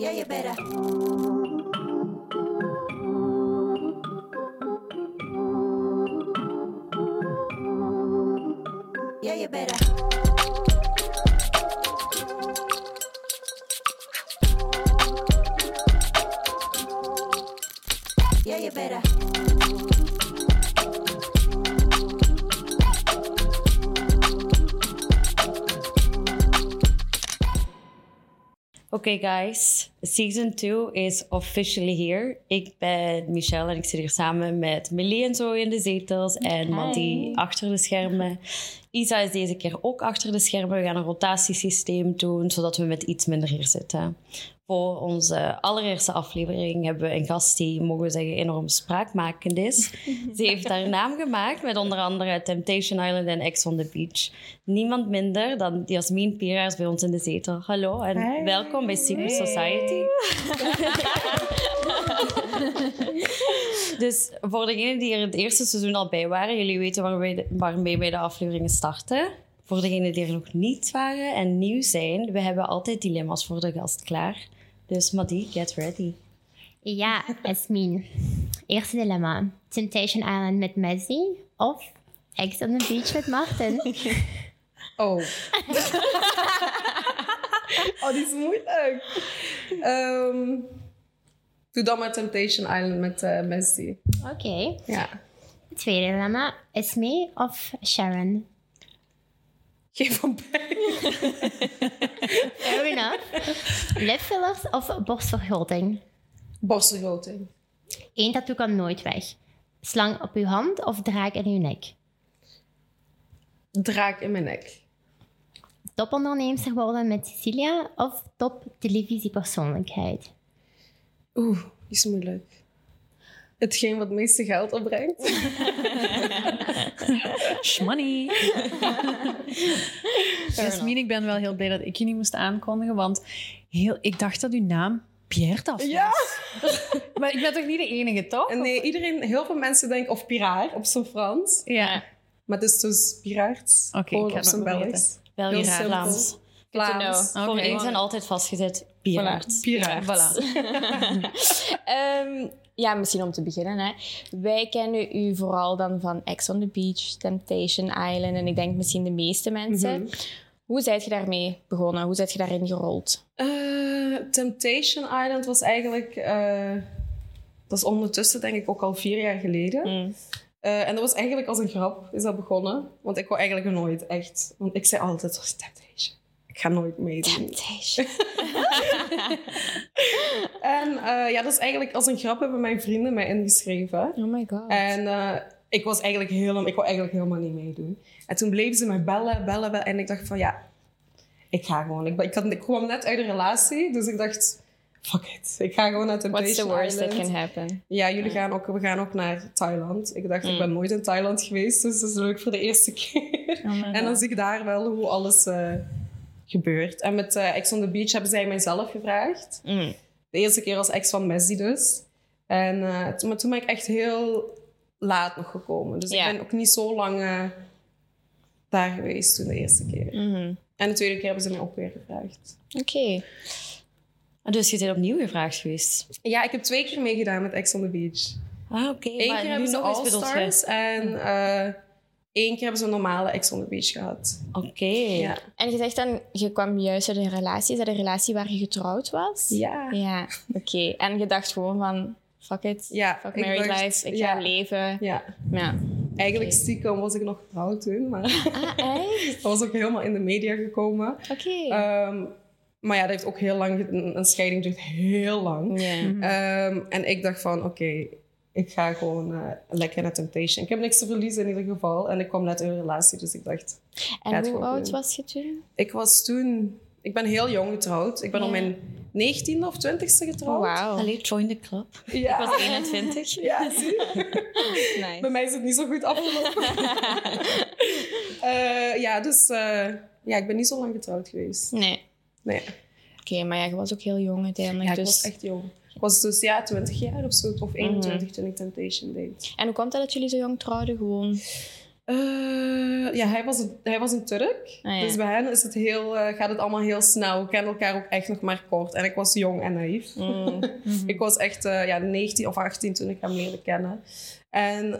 Yeah, you better. Yeah, you better. Yeah, you better. Okay, guys, season 2 is officially here. Ik ben Michelle en ik zit hier samen met Melie en zo in de zetels en Mandy achter de schermen. Isa is deze keer ook achter de schermen. We gaan een rotatiesysteem doen, zodat we met iets minder hier zitten. Voor onze allereerste aflevering hebben we een gast die, mogen we zeggen, enorm spraakmakend is. Ze heeft haar naam gemaakt met onder andere Temptation Island en Ex on the Beach. Niemand minder dan Jasmin Pieraars bij ons in de zetel. Hallo en welkom bij Secret Society. dus voor degenen die er het eerste seizoen al bij waren, jullie weten waarmee, de- waarmee wij de afleveringen starten. Voor degenen die er nog niet waren en nieuw zijn, we hebben altijd dilemma's voor de gast klaar. Dus Madi, get ready. Ja, Esmien. Eerste dilemma. Temptation Island met Messi of Ex on the Beach met Martin? Oh. oh, die is moeilijk. Ehm, doe dan maar Temptation Island met eh Messi. Oké. Ja. Tweede dilemma. Esme of Sharon? Geen van beiden. Fair enough. Lipfillers of borstvergroting? Borstvergroting. Eén tattoo kan nooit weg. Slang op uw hand of draak in uw nek? Draak in mijn nek. Topondernemster worden met Cecilia of top televisiepersoonlijkheid? Oeh, is moeilijk. Hetgeen wat het meeste geld opbrengt. Shmoney. Jasmin, ik ben wel heel blij dat ik je niet moest aankondigen, want heel, ik dacht dat uw naam Pierre was. Ja. Maar ik ben toch niet de enige, toch? En nee, iedereen, heel veel mensen denken of piraar op zijn Frans. Ja. Maar het is dus piraard. Oké, ga op zijn Belgisch. Belgisch. Vlaams. Vlaams. Oké. Voor één zijn altijd vastgezet. Piraard. Voilà. Ehm, ja, misschien om te beginnen. Hè. Wij kennen u vooral dan van Ex on the Beach, Temptation Island en ik denk misschien de meeste mensen. Hoe zijt je daarmee begonnen? Hoe zijt je daarin gerold? Eh, Temptation Island was eigenlijk... eh, dat is ondertussen denk ik ook al vier jaar geleden. Eh, en dat was eigenlijk als een grap is dat begonnen. Want ik wou eigenlijk nooit echt... Want ik zei altijd, Temptation. Ik ga nooit meedoen. Temptation. En eh, ja, dat is eigenlijk als een grap hebben mijn vrienden mij ingeschreven. Oh my god. En eh, ik was eigenlijk helemaal... Ik wou eigenlijk helemaal niet meedoen. En toen bleven ze mij bellen, bellen, bellen. En ik dacht van, ja... Ik ga gewoon. Ik, ben- ik, had, ik kwam net uit een relatie. Dus ik dacht... Fuck it. Ik ga gewoon naar Temptation What's the worst that can happen? Ja, jullie gaan ook, we gaan ook naar Thailand. Ik dacht, ik ben nooit in Thailand geweest, dus dat is leuk voor de eerste keer. en dan zie ik daar wel hoe alles eh, gebeurt. En met eh Ex on the Beach hebben zij mijzelf gevraagd. Mm. De eerste keer als ex van Messi dus. En, eh, toen- maar toen ben ik echt heel laat nog gekomen. Dus Ja. ik ben ook niet zo lang eh, daar geweest toen de eerste keer. Mhm. En de tweede keer hebben ze mij ook weer gevraagd. Oké. Dus je bent opnieuw gevraagd geweest. Ja, ik heb twee keer meegedaan met Ex on the Beach. Ah, oké. Eén Maar keer hebben ze nog eens bedoeld je- All-Stars en eh één keer hebben ze een normale Ex on the Beach gehad. Oké. Ja. En je zegt dan, je kwam juist uit een relatie. Is dat een relatie waar je getrouwd was? Ja. Ja, oké. En je dacht gewoon van, fuck it. Ja, fuck married dacht- life. Ik ja. ga leven. Ja. Ja. Eigenlijk stiekem was ik nog getrouwd toen, maar Ah, echt? dat was ook helemaal in de media gekomen. Oké. Eum, maar ja, dat heeft ook heel lang... een scheiding duurt heel lang. Ja. Ehm, en ik dacht van, oké, ik ga gewoon eh, lekker naar Temptation. Ik heb niks te verliezen in ieder geval. En ik kwam net uit een relatie, dus ik dacht... En hoe oud doen. was je toen? Ik was toen... Ik ben heel jong getrouwd. Ik ben Ja. op mijn 19e of 20e getrouwd. Oh, wauw. Allee, join the club. Ja. Ik was 21. Ja, zie. Bij mij is het niet zo goed afgelopen. Eh, ja, dus eh, ja, ik ben niet zo lang getrouwd geweest. Nee. Nee, Oké, maar ja, je was ook heel jong uiteindelijk. ja, ik dus... was echt jong. Ik was dus ja, 20 jaar of zo, of 21 toen ik Temptation deed. En hoe komt het dat jullie zo jong trouwden? Gewoon... Eh, ja, hij was, een, hij was een Turk. Ah, ja. Dus bij hen is het heel, eh, gaat het allemaal heel snel. We kennen elkaar ook echt nog maar kort. En ik was jong en naïef. Mm. ik was echt eh, ja, 19 of 18 toen ik hem leerde kennen. En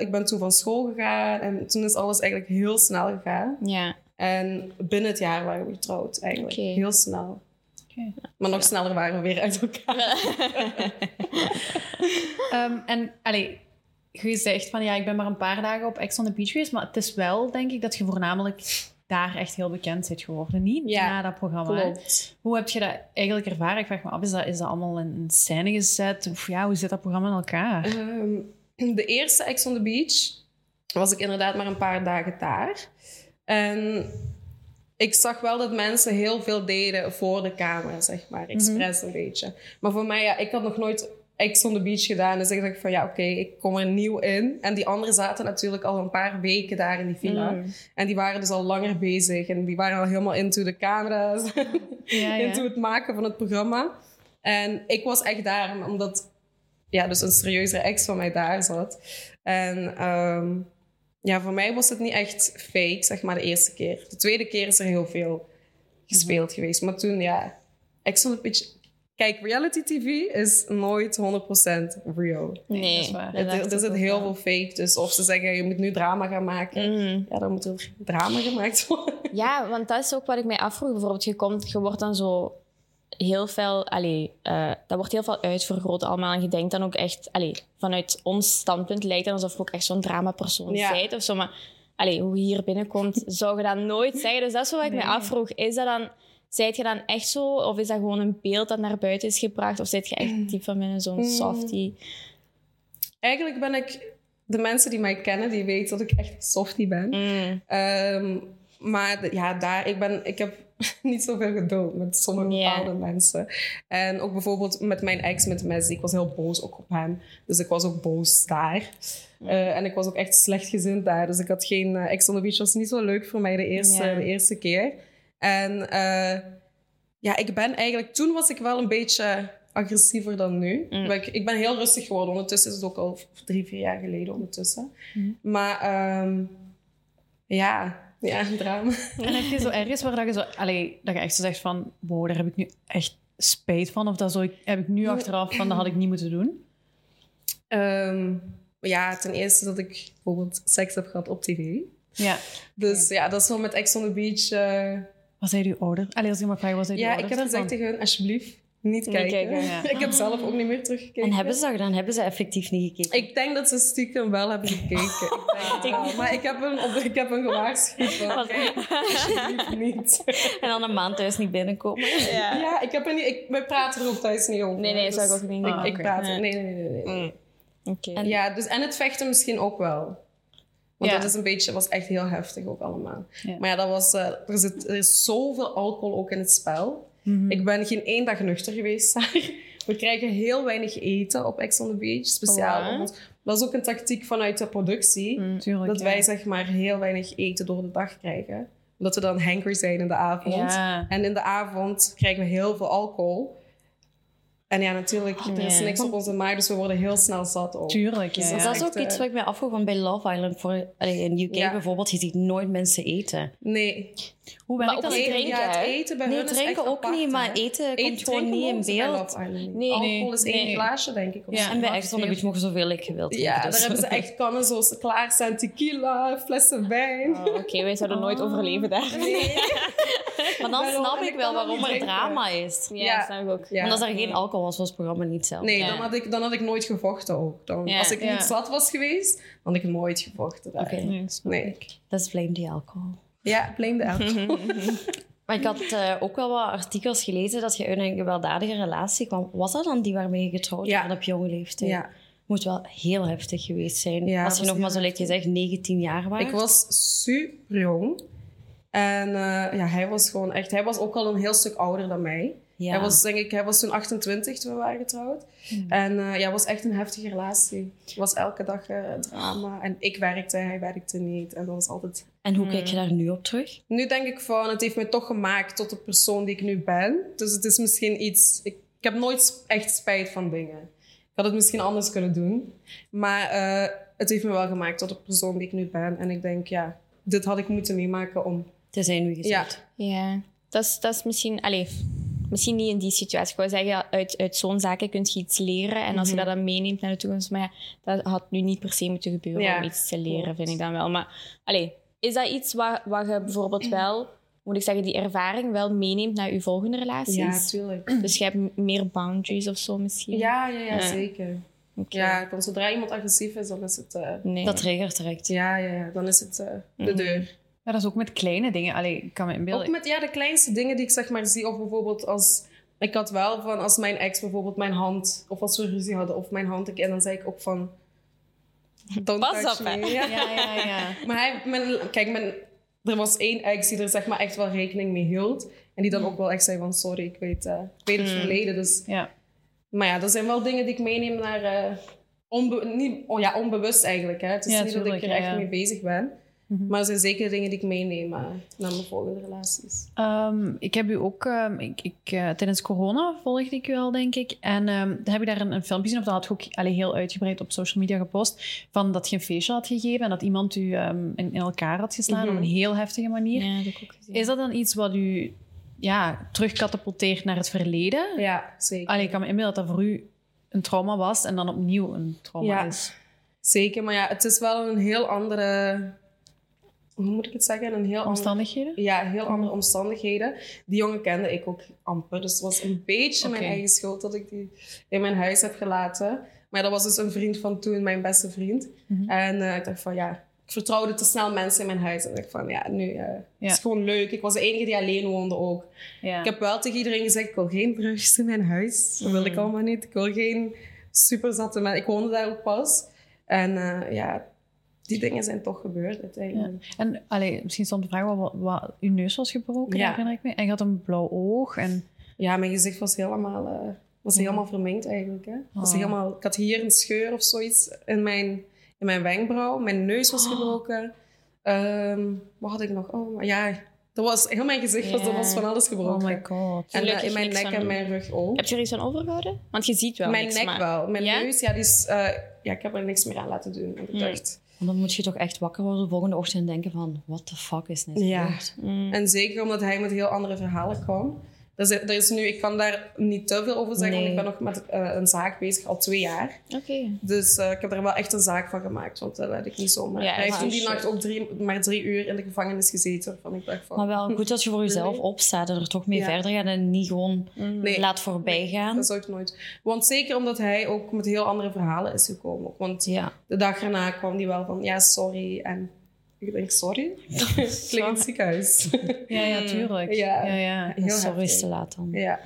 ik ben toen van school gegaan. En toen is alles eigenlijk heel snel gegaan. Ja. En binnen het jaar waren we getrouwd eigenlijk. Heel snel. Maar nog sneller waren we weer uit elkaar. Ehm, en allee, je zegt van ja, ik ben maar een paar dagen op Ex on the Beach geweest, maar het is wel, denk ik, dat je voornamelijk daar echt heel bekend bent geworden. Niet Ja, na dat programma. Klopt. Hoe heb je dat eigenlijk ervaren? Ik vraag me af, is dat, is dat allemaal in een scène gezet? Of ja, hoe zit dat programma in elkaar? Ehm, de eerste Ex on the Beach was ik inderdaad maar een paar dagen daar. En ik zag wel dat mensen heel veel deden voor de camera, zeg maar. Expres een beetje. Maar voor mij, ja, ik had nog nooit Ex on the Beach gedaan. Dus ik dacht van, ja, oké, ik kom er nieuw in. En die anderen zaten natuurlijk al een paar weken daar in die villa. En die waren dus al langer bezig. En die waren al helemaal into de camera's. Ja, ja. into het maken van het programma. En ik was echt daar, omdat ja, dus een serieuzere ex van mij daar zat. En ehm, ja, voor mij was het niet echt fake, zeg maar, de eerste keer. De tweede keer is er heel veel gespeeld geweest. Maar toen, ja, Ex on the Beach... Kijk, reality TV is nooit 100% real. Nee, dat is waar. dat er ik zit ook heel wel. veel fake. Dus of ze zeggen, je moet nu drama gaan maken. Mm. Ja, dan moet er drama gemaakt worden. Ja, want dat is ook wat ik mij afvroeg. Bijvoorbeeld, je, komt, je wordt dan zo heel veel... Allee, eh, dat wordt heel veel uitvergroot allemaal. En je denkt dan ook echt... Allee, vanuit ons standpunt lijkt het alsof je ook echt zo'n dramapersoon Ja. bent of zo. Maar allee, hoe je hier binnenkomt, zou je dat nooit zeggen. Dus dat is wat ik mij afvroeg. Is dat dan... Zijt je dan echt zo? Of is dat gewoon een beeld dat naar buiten is gebracht? Of zit je echt diep van binnen zo'n softie? Eigenlijk ben ik... De mensen die mij kennen, die weten dat ik echt een softie ben. Mm. Ehm, maar ja, daar, ik, ben, ik heb niet zoveel geduld met sommige bepaalde mensen. En ook bijvoorbeeld met mijn ex, met Messi. Ik was heel boos ook op hem. Dus ik was ook boos daar. Eh, en ik was ook echt slechtgezind daar. Dus ik had geen... eh, ex on the beach was niet zo leuk voor mij de eerste, de eerste keer. En eh, ja, ik ben eigenlijk... Toen was ik wel een beetje agressiever dan nu. Mm. Maar Ik, ik ben heel rustig geworden. Ondertussen is het ook al drie, vier jaar geleden ondertussen. Mm. Maar ehm, ja, ja, drama. En heb je zo ergens waar dat je, zo, allee, dat je echt zo zegt van... Wow, daar heb ik nu echt spijt van. Of dat zo, heb ik nu achteraf van, dat had ik niet moeten doen. Ehm, ja, ten eerste dat ik bijvoorbeeld seks heb gehad op tv. Ja. Dus ja, dat is wel met Ex on the Beach. eh, Was hij uw ouder? Allee, als ik mag vragen, was hij uw ja, ouder? ik heb gezegd tegen hun, alsjeblieft, niet kijken. kijken, ja. ik heb zelf ook niet meer teruggekeken. En hebben ze dat gedaan? Hebben ze effectief niet gekeken? Ik denk dat ze stiekem wel hebben gekeken. Maar ik heb op, ik heb hen gewaarschuwd alsjeblieft niet. En dan een maand thuis niet binnenkomen. Ja. Ja, ik heb er niet... Ik, wij praten er ook thuis niet over. Nee, nee, dat Dus zou ik ook niet Ik, doen. ik praat... Nee. Nee, nee, nee. nee, nee. Oké. En- Ja, dus, en het vechten misschien ook wel. Want Ja. dat is een beetje, was echt heel heftig ook allemaal. Ja. Maar ja, dat was, eh, er, zit, er is zoveel alcohol ook in het spel. Ik ben geen één dag nuchter geweest daar. We krijgen heel weinig eten op Ex on the Beach, speciaal. Oh, ons- dat is ook een tactiek vanuit de productie. Tuurlijk, Dat ja. wij zeg maar heel weinig eten door de dag krijgen. Omdat we dan hangry zijn in de avond. Ja. En in de avond krijgen we heel veel alcohol. En ja, natuurlijk, er is niks op onze maag, dus we worden heel snel zat ook. Tuurlijk, ja. Dus Dus ja. dat is ook iets eh, wat ik mij afvroeg, want bij Love Island, voor, in UK Ja. bijvoorbeeld, je ziet nooit mensen eten. Nee. Hoe Maar werkt ook dat? niet Nee, drinken, ja, het eten bij Nee, hun is drinken echt ook apart, niet, maar hè. eten komt Eten gewoon niet in beeld. Nee. Alcohol Nee. is één Nee. glaasje, denk ik. of Ja. zo. En bij the vier. Beach mogen zoveel ik gewild Ja, daar dus- hebben ze echt kannen zoals klaar staan. Tequila, flessen wijn. Oh, Oké, wij zouden nooit overleven daar. Nee. Maar dan Daarom- snap ik ik wel waarom er drama is. Ja, Ja. snap ik ook. Ja. Want als er geen alcohol was, was het programma niet zelf. Nee, Ja. dan, had ik, dan had ik nooit gevochten ook. Dan, Ja. Als ik niet zat was geweest, dan had ik nooit gevochten. daar. Oké. Nee, ik. Dat is blame die alcohol. Ja, blame the alcohol. Maar ik had eh, ook wel wat artikels gelezen dat je uit een gewelddadige relatie kwam. Was dat dan die waarmee je getrouwd Ja. bent op jonge leeftijd? Ja. Moet wel heel heftig geweest zijn. Ja, Als je nog maar zo, je zegt, 19 jaar was. Ik was super jong. En eh, ja, hij was gewoon echt... Hij was ook al een heel stuk ouder dan mij. ja. Hij was, denk ik, hij was toen 28 toen we waren getrouwd. En eh, ja, het was echt een heftige relatie. Het was elke dag eh, drama. En ik werkte, hij werkte niet. En dat was altijd... En hoe kijk je daar nu op terug? Nu denk ik van, het heeft me toch gemaakt tot de persoon die ik nu ben. Dus het is misschien iets... Ik, ik heb nooit echt spijt van dingen. Ik had het misschien anders kunnen doen. Maar eh, het heeft me wel gemaakt tot de persoon die ik nu ben. En ik denk, ja, dit had ik moeten meemaken om... Te zijn wie je Ja, bent. Ja, dat is, dat is misschien... Allee, misschien niet in die situatie. Ik wou zeggen, uit, uit zo'n zaken kun je iets leren. En als Mhm. je dat dan meeneemt naar de toekomst... Maar ja, dat had nu niet per se moeten gebeuren Ja, om iets te leren, vind ik dan wel. Maar allee, is dat iets wat, wat je bijvoorbeeld wel... Moet ik zeggen, die ervaring wel meeneemt naar je volgende relaties? ja, tuurlijk. Dus je hebt meer boundaries of zo misschien? Ja, ja, ja, Ja. zeker. Oké. Ja, want zodra iemand agressief is, dan is het... eh, Nee. Dat triggert direct. ja, ja, ja, dan is het eh, de Mhm. deur. Ja, dat is ook met kleine dingen. Allee, ik kan me inbeelden. Ook met ja, de kleinste dingen die ik zeg maar zie. Of bijvoorbeeld als... Ik had wel van als mijn ex bijvoorbeeld mijn hand... Of als we ruzie hadden, of mijn hand... En dan zei ik ook van... Don't Pas op, hè. Ja. Ja, ja, ja. Maar hij, kijk, mijn, er was één ex die er zeg maar echt wel rekening mee hield. En die dan ook wel echt zei van sorry, ik weet, eh, ik weet het verleden. Dus, ja. maar ja, dat zijn wel dingen die ik meeneem naar... eh, onbe- niet, oh ja, onbewust eigenlijk. Hè. Het is Ja, niet dat ik er echt mee bezig ben. Maar er zijn zeker dingen die ik meeneem eh, naar mijn volgende relaties. Ehm, ik heb u ook, ehm, ik, ik, eh, tijdens corona volgde ik u al, denk ik. En ehm dan heb je daar een, een filmpje gezien, of dat had je ook allee, heel uitgebreid op social media gepost, van dat je een feestje had gegeven en dat iemand u ehm, in, in elkaar had geslaan Mhm. op een heel heftige manier. Ja, dat heb ik ook gezien. Is dat dan iets wat u ja, terugkatapulteert naar het verleden? Ja, zeker. Allee, ik kan me inbeelden dat dat voor u een trauma was en dan opnieuw een trauma Ja. is. Zeker, maar ja, het is wel een heel andere... Hoe moet ik het zeggen? Een heel. Omstandigheden? Ja, heel andere omstandigheden. Die jongen kende ik ook amper. Dus het was een beetje mijn eigen schuld dat ik die in mijn huis heb gelaten. Maar dat was dus een vriend van toen, mijn beste vriend. Mhm. En eh, ik dacht van ja, ik vertrouwde te snel mensen in mijn huis. En ik dacht van ja, nu Ja. het is gewoon leuk. Ik was de enige die alleen woonde ook. Ja. Ik heb wel tegen iedereen gezegd, ik wil geen drugs in mijn huis. Dat wil ik allemaal niet. Ik wil geen super zatte mensen. Ik woonde daar ook pas. En eh, ja, die dingen zijn toch gebeurd uiteindelijk. En allee, misschien stond de vraag wel wat, wat uw neus was gebroken, Ja. herinner ik me. En je had een blauw oog. En, Ja, mijn gezicht was helemaal, eh, was helemaal verminkt eigenlijk. Hè. Was Oh. helemaal, ik had hier een scheur of zoiets in mijn, in mijn wenkbrauw. Mijn neus was gebroken. Ehm, wat had ik nog? Oh, maar ja, dat was, heel mijn gezicht was, er was van alles gebroken. oh my god. En eh, Gelukkig in mijn nek en mijn rug ook. Heb je er iets aan overgehouden? Want je ziet wel mijn niks, nek maar... wel. Mijn Ja? neus, ja, die is, eh, ja, ik heb er niks meer aan laten doen. Want ik Hmm. dacht, Want dan moet je toch echt wakker worden de volgende ochtend en denken van... What the fuck is net Ja. gebeurd? Mm. En zeker omdat hij met heel andere verhalen kwam. Is, er is nu, ik kan daar niet te veel over zeggen, Nee. want ik ben nog met eh, een zaak bezig al twee jaar. Oké. Dus eh, ik heb er wel echt een zaak van gemaakt, want dat had ik niet zomaar. Ja, hij heeft toen die nacht ook drie, maar drie uur in de gevangenis gezeten. Van ik dacht van, Maar wel goed dat je voor jezelf opstaat en er toch mee Ja. verder gaat en niet gewoon nee, laat voorbij gaan. dat zou ik nooit. Want zeker omdat hij ook met heel andere verhalen is gekomen. Want Ja. de dag erna kwam hij wel van, ja, sorry. En ik denk, sorry? Klinkt in het ziekenhuis. Ja, ja, tuurlijk. Ja. ja, ja. Heel Sorry is te laat dan. ja.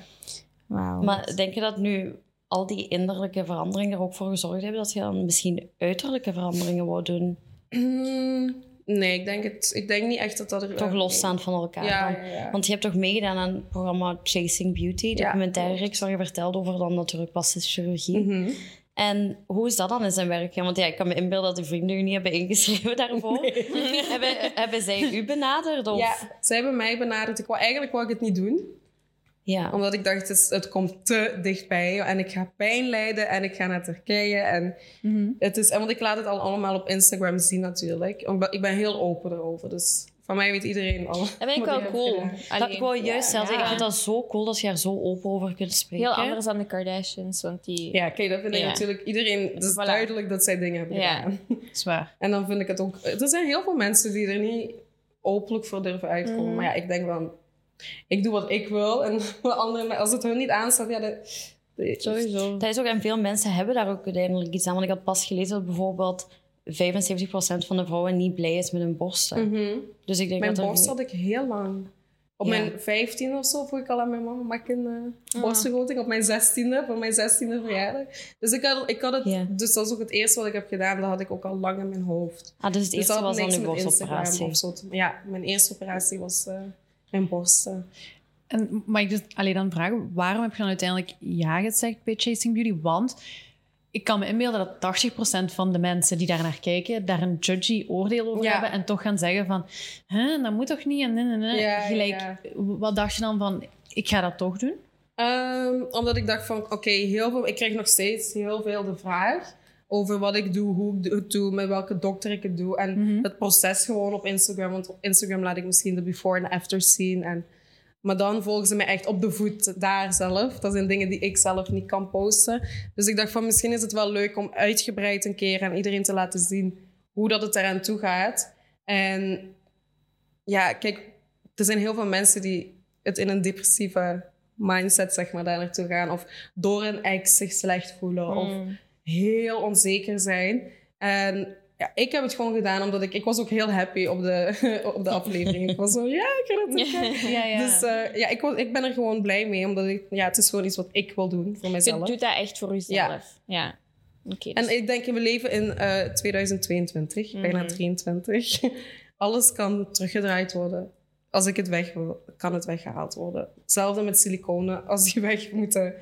Wauw. Maar denk je dat nu al die innerlijke veranderingen er ook voor gezorgd hebben dat je dan misschien uiterlijke veranderingen wou doen? Mm, nee, ik denk, het, ik denk niet echt dat dat er... Toch losstaan van elkaar Ja, dan? ja, ja. Want je hebt toch meegedaan aan het programma Chasing Beauty, documentaire reeks waar je vertelde over dan natuurlijk plastische chirurgie. Mhm. En hoe is dat dan in zijn werk? gaan? Want ja, ik kan me inbeelden dat de vrienden u niet hebben ingeschreven daarvoor. hebben, hebben zij u benaderd? Of? Ja, zij hebben mij benaderd. Ik wou, eigenlijk wou ik het niet doen. Ja. Omdat ik dacht, het, is- het komt te dichtbij. En ik ga pijn lijden en ik ga naar Turkije. En het is, en want ik laat het al allemaal op Instagram zien natuurlijk. Ik ben, ik ben heel open erover. Dus van mij weet iedereen al. Dat vind ik wel cool. Dat, ik wou juist ja. zeggen, ik vind dat zo cool dat je er zo open over kunt spreken. Heel anders dan de Kardashians, want die... Ja, kijk, dat vind ik Ja. natuurlijk iedereen... Het is Voilà. duidelijk dat zij dingen hebben Ja. gedaan. Zwaar. En dan vind ik het ook... Er zijn heel veel mensen die er niet openlijk voor durven uitkomen. Mhm. Maar ja, ik denk wel... Ik doe wat ik wil. En anderen, als het hun niet aanstaat, ja... De, de- Sowieso. Dat is ook, en veel mensen hebben daar ook uiteindelijk iets aan. Want ik had pas gelezen dat bijvoorbeeld 75% van de vrouwen niet blij is met hun borsten. Mhm. Dus ik denk Mijn dat er- borst had ik heel lang. Op Ja. mijn 15 of zo vroeg ik al aan mijn mama, mag ik een Ah. uh, borstvergroting? Op mijn 16e, voor mijn 16e verjaardag. Dus ik had, ik had het, Ja. dus dat is ook het eerste wat ik heb gedaan. Dat had ik ook al lang in mijn hoofd. Ah, dus het Dus eerste was dan de borstoperatie. of zo. Ja, mijn eerste operatie was eh, mijn borsten. En mag ik dus alleen dan vragen, waarom heb je dan uiteindelijk ja gezegd bij Chasing Beauty? Want ik kan me inbeelden dat 80% van de mensen die daar naar kijken, daar een judgy oordeel over Ja. hebben en toch gaan zeggen van, Hè, dat moet toch niet? En, en, en. Ja, Gelijk, ja. wat dacht je dan van, ik ga dat toch doen? Ehm, omdat ik dacht van, oké, heel veel... Ik krijg nog steeds heel veel de vraag... over wat ik doe, hoe ik het doe, met welke dokter ik het doe. En Mhm. het proces gewoon op Instagram. Want op Instagram laat ik misschien de before en after zien. En, maar dan volgen ze mij echt op de voet daar zelf. Dat zijn dingen die ik zelf niet kan posten. Dus ik dacht van misschien is het wel leuk om uitgebreid een keer aan iedereen te laten zien hoe dat het eraan toe gaat. En ja, kijk, er zijn heel veel mensen die het in een depressieve mindset, zeg maar, daar naartoe gaan. Of door een ex zich slecht voelen. Of Mm. heel onzeker zijn. En ja, ik heb het gewoon gedaan omdat ik... Ik was ook heel happy op de, op de aflevering. Ik was zo, ja, ik ga het ook kijken. Ja, ja. Dus eh, ja, ik, was, ik ben er gewoon blij mee. Omdat ik, ja, het is gewoon iets wat ik wil doen voor Je mezelf. doet dat echt voor jezelf. Ja. Oké. dus- En ik denk, we leven in eh 2022, bijna Mhm. 23. Alles kan teruggedraaid worden. Als ik het weg wil, kan het weggehaald worden. Hetzelfde met siliconen. Als die weg moeten,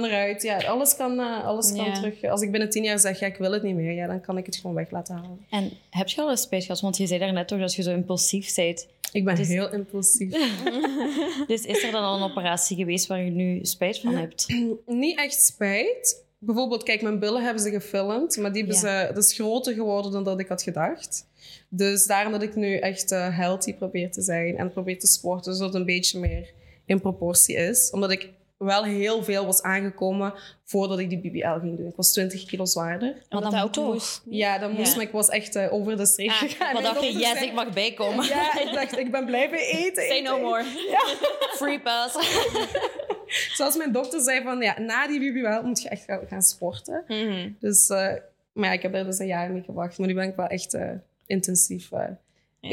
kan eruit. Ja, alles kan, eh, alles kan Ja. terug. Als ik binnen tien jaar zeg, ja, ik wil het niet meer, ja, dan kan ik het gewoon weg laten halen. En heb je al eens spijt gehad? Want je zei daarnet toch dat je zo impulsief bent. Ik ben Dus- heel impulsief. Dus is er dan al een operatie geweest waar je nu spijt van hebt? niet echt spijt. Bijvoorbeeld, kijk, mijn billen hebben ze gefilmd, maar die hebben ze, dat is groter geworden dan dat ik had gedacht. Dus daarom dat ik nu echt eh, healthy probeer te zijn en probeer te sporten, zodat het een beetje meer in proportie is. Omdat ik wel heel veel was aangekomen voordat ik die BBL ging doen. Ik was 20 kilo zwaarder. Maar dan dat moet ook toch. moest. Ja, dat moest, Ja. maar ik was echt eh, over de streep Ah, gegaan. Maar dacht je, dokter yes, ik mag bijkomen. Ja, ik dacht, ik ben blij bij eten. Say no more. Free pass. Zoals mijn dokter zei van, ja, na die BBL moet je echt gaan, sporten. Mhm. Dus, eh, maar ja, ik heb daar dus een jaar mee gewacht. Maar nu ben ik wel echt eh, intensief. Ja.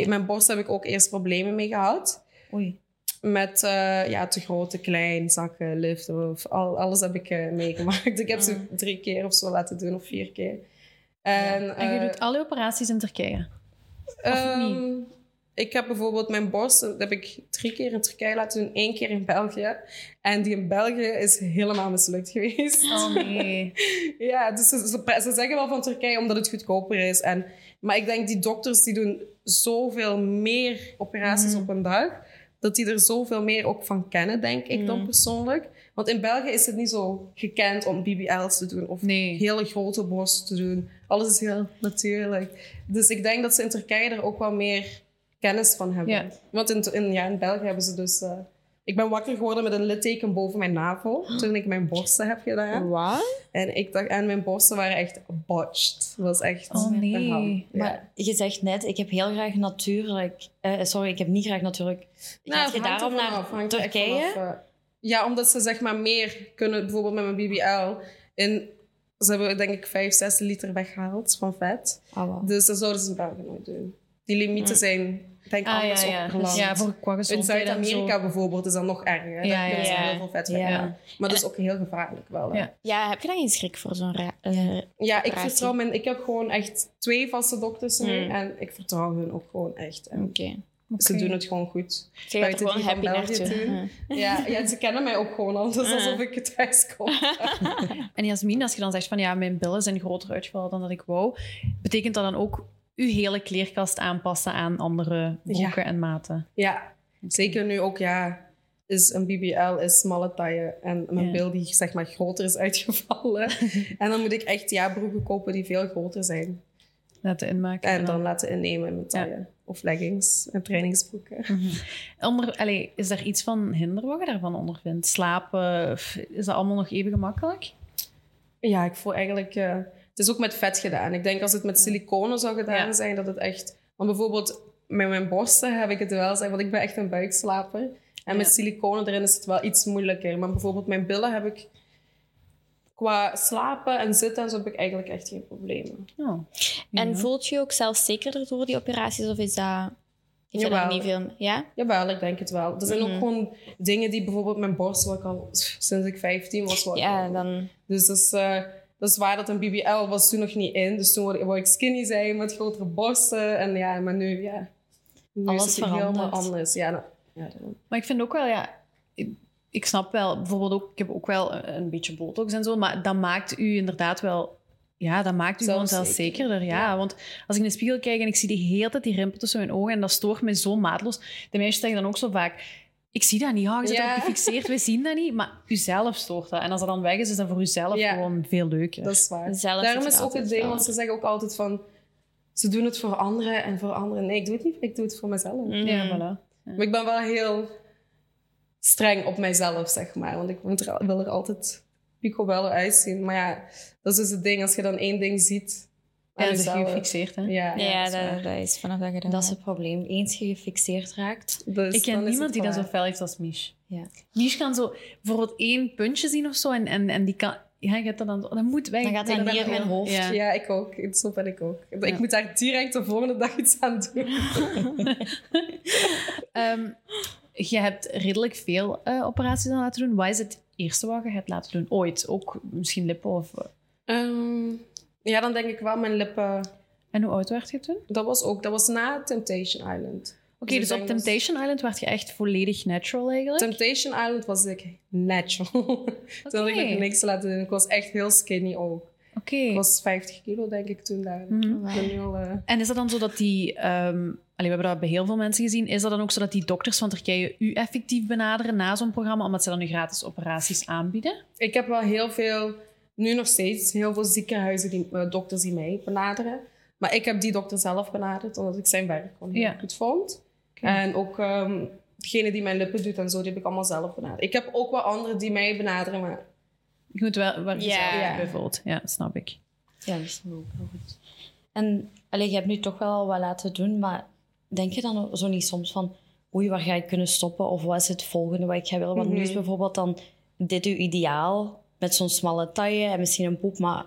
Mijn borst heb ik ook eerst problemen mee gehad. Oei. Met eh, ja, te groot, te klein, zakken, liften. Of al, alles heb ik eh, meegemaakt. Ik heb ze drie keer of zo laten doen, of vier keer. En, En je eh, doet alle operaties in Turkije. Ehm, ik heb bijvoorbeeld mijn borst, dat heb ik drie keer in Turkije laten doen, één keer in België. En die in België is helemaal mislukt geweest. Oh nee. Ja, dus ze, ze, ze zeggen wel van Turkije omdat het goedkoper is. En, maar ik denk die dokters die doen zoveel meer operaties op een dag, dat die er zoveel meer ook van kennen, denk ik dan persoonlijk. Want in België is het niet zo gekend om BBL's te doen of Nee. hele grote borst te doen. Alles is heel natuurlijk. Dus ik denk dat ze in Turkije er ook wel meer kennis van hebben. Ja. Want in, in, ja, in België hebben ze dus... eh, ik ben wakker geworden met een litteken boven mijn navel toen ik mijn borsten heb gedaan. Wat? En ik dacht, en mijn borsten waren echt botched. Dat was echt Oh, nee. Ja. Maar je zegt net, ik heb heel graag natuurlijk... eh, sorry, ik heb niet graag natuurlijk... Nou, Gaat je daarom naar Turkije? vanaf, eh. ja, omdat ze zeg maar meer kunnen, bijvoorbeeld met mijn BBL. In, ze hebben denk ik 5, 6 liter weggehaald van vet. Oh, wow. Dus dat zouden ze in België nooit doen. Die limieten zijn, denk ik, Ah, ja, anders ja. opgeland. Ja, voor qua in Zuid-Amerika bijvoorbeeld is dat nog erger. Ja, Daar ja. heel veel vet Ja. Maar dat is ook heel gevaarlijk wel. hè. Ja. Ja, heb je dan geen schrik voor zo'n ra- eh, Ja, ik operatie? vertrouw mijn... Ik heb gewoon echt twee vaste dokters nu. Hmm. En ik vertrouw hun ook gewoon echt. Oké. Ze doen het gewoon goed. Ze Buiten gewoon happy naartoe. Ja. Ja, ja, ze kennen mij ook gewoon al. Is alsof ik thuis kom. En Jasmin, als je dan zegt van ja, mijn billen zijn groter uitgevallen dan dat ik wou, betekent dat dan ook uw hele kleerkast aanpassen aan andere broeken en maten? Ja, zeker nu ook, ja, is een BBL is smalle taille en mijn Ja. bil die zeg maar groter is uitgevallen. en dan moet ik echt ja, broeken kopen die veel groter zijn. Laten inmaken. En dan laten innemen in mijn taille. Of leggings en trainingsbroeken. Onder, allee, is er iets van hinder wat je daarvan ondervindt? Slapen, is dat allemaal nog even gemakkelijk? Ja, ik voel eigenlijk... eh, het is ook met vet gedaan. Ik denk als het met siliconen zou gedaan Ja. zijn, dat het echt... Want bijvoorbeeld met mijn borsten heb ik het wel zijn, want ik ben echt een buikslaper. En met siliconen erin is het wel iets moeilijker. Maar bijvoorbeeld mijn billen heb ik... Qua slapen en zitten en zo heb ik eigenlijk echt geen problemen. Oh. En Ja. voelt je je ook zelfzekerder door die operaties? Of is dat... Daar Jawel. niet veel... Ja? Jawel, ik denk het wel. Er zijn ook Mhm. gewoon dingen die bijvoorbeeld mijn borst, wat ik al sinds ik 15 was, wat ik Ja, dan... Dus dat is, eh, dat is waar dat een BBL was toen nog niet in. Dus toen wou ik- skinny zijn met grotere borsten. En ja, maar nu, ja. Nu Alles is het helemaal anders. Ja, nou, ja, Maar ik vind ook wel, ja, ik, ik snap wel, bijvoorbeeld ook, ik heb ook wel een, een beetje botox en zo, maar dat maakt u inderdaad wel, ja, dat maakt u gewoon Zelfzeker. zelfzekerder. Ja, want als ik in de spiegel kijk en ik zie die hele tijd die rimpel tussen mijn ogen en dat stoort mij zo maatloos. De meisjes zeggen dan ook zo vaak, ik zie dat niet. Ja, je zit Ja. gefixeerd, we zien dat niet. Maar uzelf stoort dat. En als dat dan weg is, is dat voor uzelf Ja. gewoon veel leuker. Dat is waar. Zelf Daarom is ook het altijd ding, want ze zeggen ook altijd van... Ze doen het voor anderen en voor anderen. Nee, ik doe het niet. Ik doe het voor mezelf. Ja, voilà. Maar ik ben wel heel streng op mijzelf, zeg maar. Want ik moet er, wil er altijd picobello uitzien. Maar ja, dat is dus het ding. Als je dan één ding ziet Ja, dat is gefixeerd, hè? Ja, Ja, dat is waar. dat, dat is vanaf dat je dat Dat is het probleem. Eens je gefixeerd raakt, Dus Ik ken dan niemand die dat zo fel heeft als Mish. ja. Mish kan zo bijvoorbeeld één puntje zien of zo. En, en, en die kan... Ja, je hebt dat dan... Dat moet weg. dan gaat ben niet in mijn hoofd. Ja. Ja, ik ook. Zo ben ik ook. Ik moet daar direct de volgende dag iets aan doen. Ehm, je hebt redelijk veel eh, operaties aan laten doen. Wat is het eerste wat je hebt laten doen? Ooit? Ook misschien lippen of... eh, Ehm, ja, dan denk ik wel mijn lippen... En hoe oud werd je toen? Oké, Dat was ook... Dat was na Temptation Island. Dus ik dus op Temptation Island werd je echt volledig natural eigenlijk? Temptation Island was ik natural. Toen had ik niks laten doen. Ik was echt heel skinny ook. Oké. Ik was 50 kilo, denk ik, toen daar. Mhm. Eh, En is dat dan zo dat die... allee, we hebben dat bij heel veel mensen gezien. Is dat dan ook zo dat die dokters van Turkije u effectief benaderen na zo'n programma, omdat ze dan nu gratis operaties aanbieden? Ik heb wel heel veel, nu nog steeds, heel veel ziekenhuizen, die, eh, dokters die mij benaderen. Maar ik heb die dokter zelf benaderd, omdat ik zijn werk gewoon heel Ja. goed vond. En ook ehm degene die mijn lippen doet en zo, die heb ik allemaal zelf benaderd. Ik heb ook wel anderen die mij benaderen, maar Je moet wel waar je Ja. zelf Ja. snap ik. Ja, dat is ook wel goed. En allee, je hebt nu toch wel wat laten doen, maar denk je dan zo niet soms van oei, waar ga ik kunnen stoppen? Of wat is het volgende wat ik ga willen? Want nu is Mhm. bijvoorbeeld dan dit uw ideaal met zo'n smalle taille en misschien een poep, maar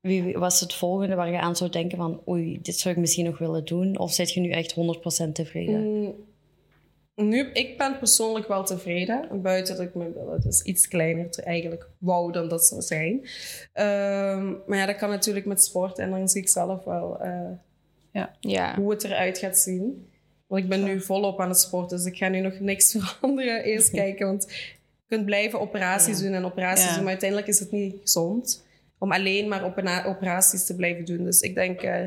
wie, is het volgende waar je aan zou denken van oei, dit zou ik misschien nog willen doen? Of zit je nu echt 100% tevreden? Mm, nu, ik ben persoonlijk wel tevreden. Buiten dat ik mijn billen dus iets kleiner eigenlijk wou dan dat zou zijn. Ehm, maar ja, dat kan natuurlijk met sport. En dan zie ik zelf wel eh, Ja. hoe het eruit gaat zien. Want ik ben nu volop aan het sporten. Dus ik ga nu nog niks veranderen. Eerst kijken. Want kunt blijven operaties doen en operaties Ja. doen. Maar uiteindelijk is het niet gezond. Om alleen maar opera- operaties te blijven doen. Dus ik denk... eh,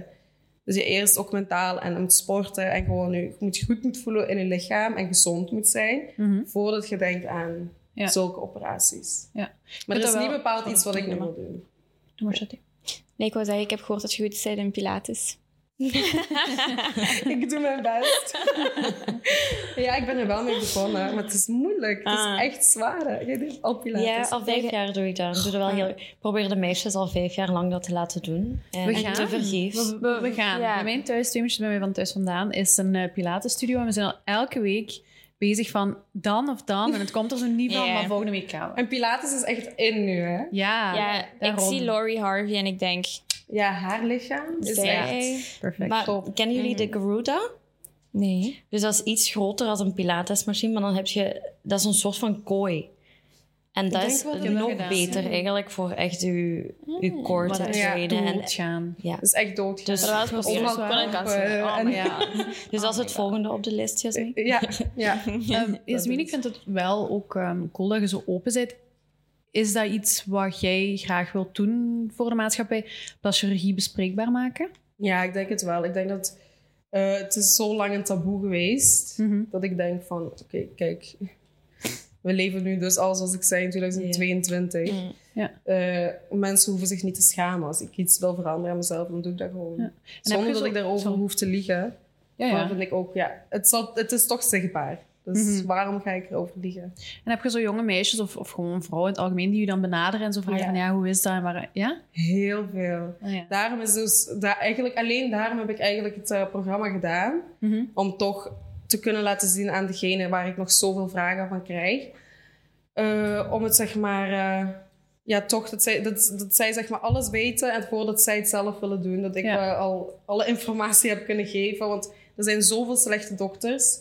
dus je eerst ook mentaal en moet sporten en gewoon je moet je goed moet voelen in je lichaam en gezond moet zijn Mhm. voordat je denkt aan Ja. zulke operaties. Ja. Maar dat is niet bepaald iets wat ik nu wil doen. Doe maar. Nee, ik wou zeggen, ik heb gehoord dat je goed bent in Pilates. ik doe mijn best. ja, ik ben er wel mee begonnen, maar het is moeilijk. Het Ah. is echt zwaar. hè. Jij doet al pilates. Ja, al vijf jaar doe ik dat. Ik doe dat wel heel... Ik probeer de meisjes al vijf jaar lang dat te laten doen. En We gaan. te vergeefs. We, we- we gaan. Ja. Bij mijn thuis, twee bij mij van thuis vandaan, is een uh, Pilates-studio. En we zijn al elke week bezig van dan of dan. En het komt er zo niet van, maar volgende week gaan we. En pilates is echt in nu, hè? Ja, ja, ik zie Laurie Harvey en ik denk... Ja, haar lichaam is echt... Perfect. Maar Top. kennen jullie de Garuda? Nee. Dus dat is iets groter dan een pilatesmachine, maar dan heb je... Dat is een soort van kooi. En dat is dat nog dat gedaan beter eigenlijk voor echt uw, uw core te Ja, trainen. En, doodgaan. ja. Het is echt dood. Dus- dat was Oh, dat. Oh. Dus dat is het volgende op de list, Jasmin. Ja, ja. Um, Jasmin, ik vind het wel ook ehm, cool dat je zo open bent. Is dat iets wat jij graag wilt doen voor de maatschappij? Dat chirurgie bespreekbaar maken? Ja, ik denk het wel. Ik denk dat eh, het is zo lang een taboe geweest Mhm. dat ik denk van, oké, kijk, we leven nu dus al zoals ik zei in 2022. Mm. Ja. Eh, mensen hoeven zich niet te schamen. Als ik iets wil veranderen aan mezelf, dan doe ik dat gewoon. Ja. Zonder dat zo- ik daarover Sorry. hoef te liegen. Ja, Maar ja. vind ik ook, ja, het, zal, het is toch zichtbaar. Dus Mhm. waarom ga ik erover liegen? En heb je zo jonge meisjes of, of gewoon vrouwen in het algemeen die je dan benaderen en zo vragen Ja. van ja, hoe is dat? En waar, ja? Heel veel. Ja. Daarom is dus, daar, eigenlijk, alleen daarom heb ik eigenlijk het eh, programma gedaan. Mhm. om toch te kunnen laten zien aan degene waar ik nog zoveel vragen van krijg. Eh, om het zeg maar, eh, ja, toch dat zij, dat, dat zij zeg maar alles weten en voordat zij het zelf willen doen, dat ik Ja. al alle informatie heb kunnen geven. Want er zijn zoveel slechte dokters.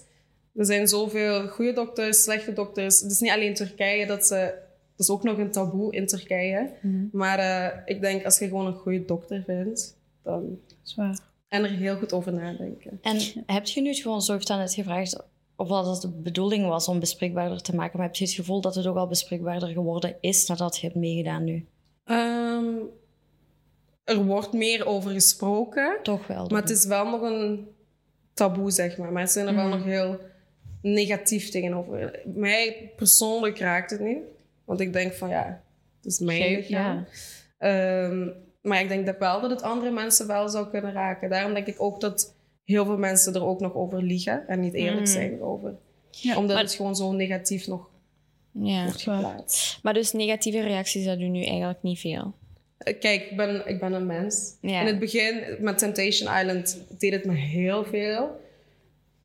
Er zijn zoveel goede dokters, slechte dokters. Het is niet alleen Turkije dat ze. Dat is ook nog een taboe in Turkije. Mhm. Maar eh, ik denk als je gewoon een goede dokter vindt, dan. Zwaar. En er heel goed over nadenken. En heb je nu het gewoon, zo heeft dat net gevraagd, of dat het de bedoeling was om bespreekbaarder te maken, maar heb je het gevoel dat het ook al bespreekbaarder geworden is nadat je hebt meegedaan nu? Ehm, er wordt meer over gesproken, Toch wel. maar het is wel nog een taboe, zeg maar. Mensen zijn er wel Mhm. nog heel negatief tegenover. Mij persoonlijk raakt het niet. Want ik denk van ja, het is mijn lichaam. Ehm, maar ik denk dat wel dat het andere mensen wel zou kunnen raken. Daarom denk ik ook dat heel veel mensen er ook nog over liegen en niet eerlijk Mm. zijn over. Ja, Omdat maar- het gewoon zo negatief nog Ja. wordt geplaatst. Maar dus negatieve reacties, dat doen nu eigenlijk niet veel. Eh, Kijk, ik ben, ik ben een mens. Ja. In het begin met Temptation Island deed het me heel veel.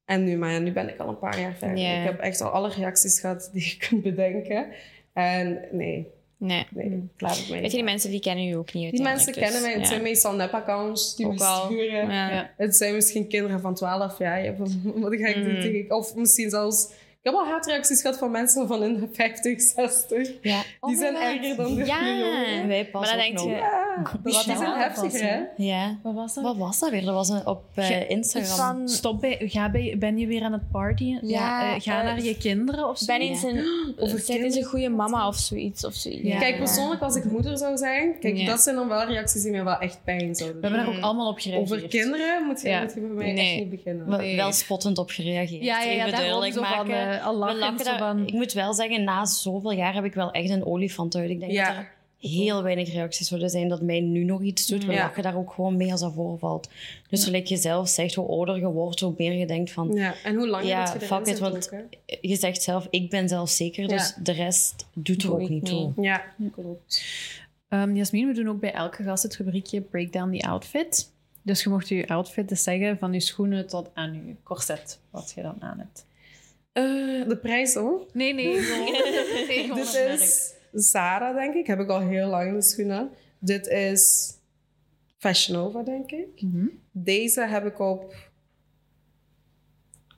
En nu, maar ja, nu ben ik al een paar jaar verder. Ik heb echt al alle reacties gehad die je kunt bedenken. En nee, Nee. nee, ik laat het mee. Weet je, die mensen die kennen u ook niet Die mensen kennen mij. Het dus, zijn meestal nep-accounts die Ook me al. sturen. Ja. Ja. Het zijn misschien kinderen van 12 jaar. Wat ga ik doen Mm. tegen- Of misschien zelfs... Ik heb al haatreacties gehad van mensen van in de 50, 60. Ja. Die zijn erger dan de Ja. jongeren. Wij pas Maar dan denk nog. je- Ja, dat die zijn heftiger, hè? Ja. Wat was dat? Wat was dat weer? Dat was een, op eh, Instagram. Van, Stop bij, ga bij, ben je weer aan het partyen? Ja, eh, ga eh, naar je kinderen of zo? ben eens een, eens een goede mama of zoiets. Of zoiets. Ja. Kijk, persoonlijk, als ik moeder zou zijn, kijk, Ja. dat zijn dan wel reacties die me wel echt pijn zouden We doen. hebben daar ook allemaal op gereageerd. Over kinderen moet je, Ja. moet je bij mij Nee. echt niet beginnen. Wel- Nee. Wel spottend op gereageerd. Ja, ja, ja, Even duidelijk maken. Al lachen zo van- Ik moet wel zeggen, na zoveel jaar heb ik wel echt een olifant uit. Ik denk Ja. dat er heel weinig reacties zouden zijn dat mij nu nog iets doet. We Ja. lachen daar ook gewoon mee als dat voorvalt. Dus zoals je zelf zegt, hoe ouder je wordt, hoe meer je denkt van... Ja, en hoe langer Ja, fuck it, want- ook. Je zegt zelf, ik ben zelfzeker, dus Ja. de rest doet er Doe ook niet toe. Ja, klopt. Ehm, Jasmin, we doen ook bij elke gast het rubriekje Break Down the Outfit. Dus je mocht je outfit dus zeggen van je schoenen tot aan je corset, wat je dan aan hebt. Eh, de prijs hoor. Nee, nee. Dit is Zara, denk ik. Heb ik al heel lang in de schoenen. Dit is Fashion Nova, denk ik. Mhm. Deze heb ik op...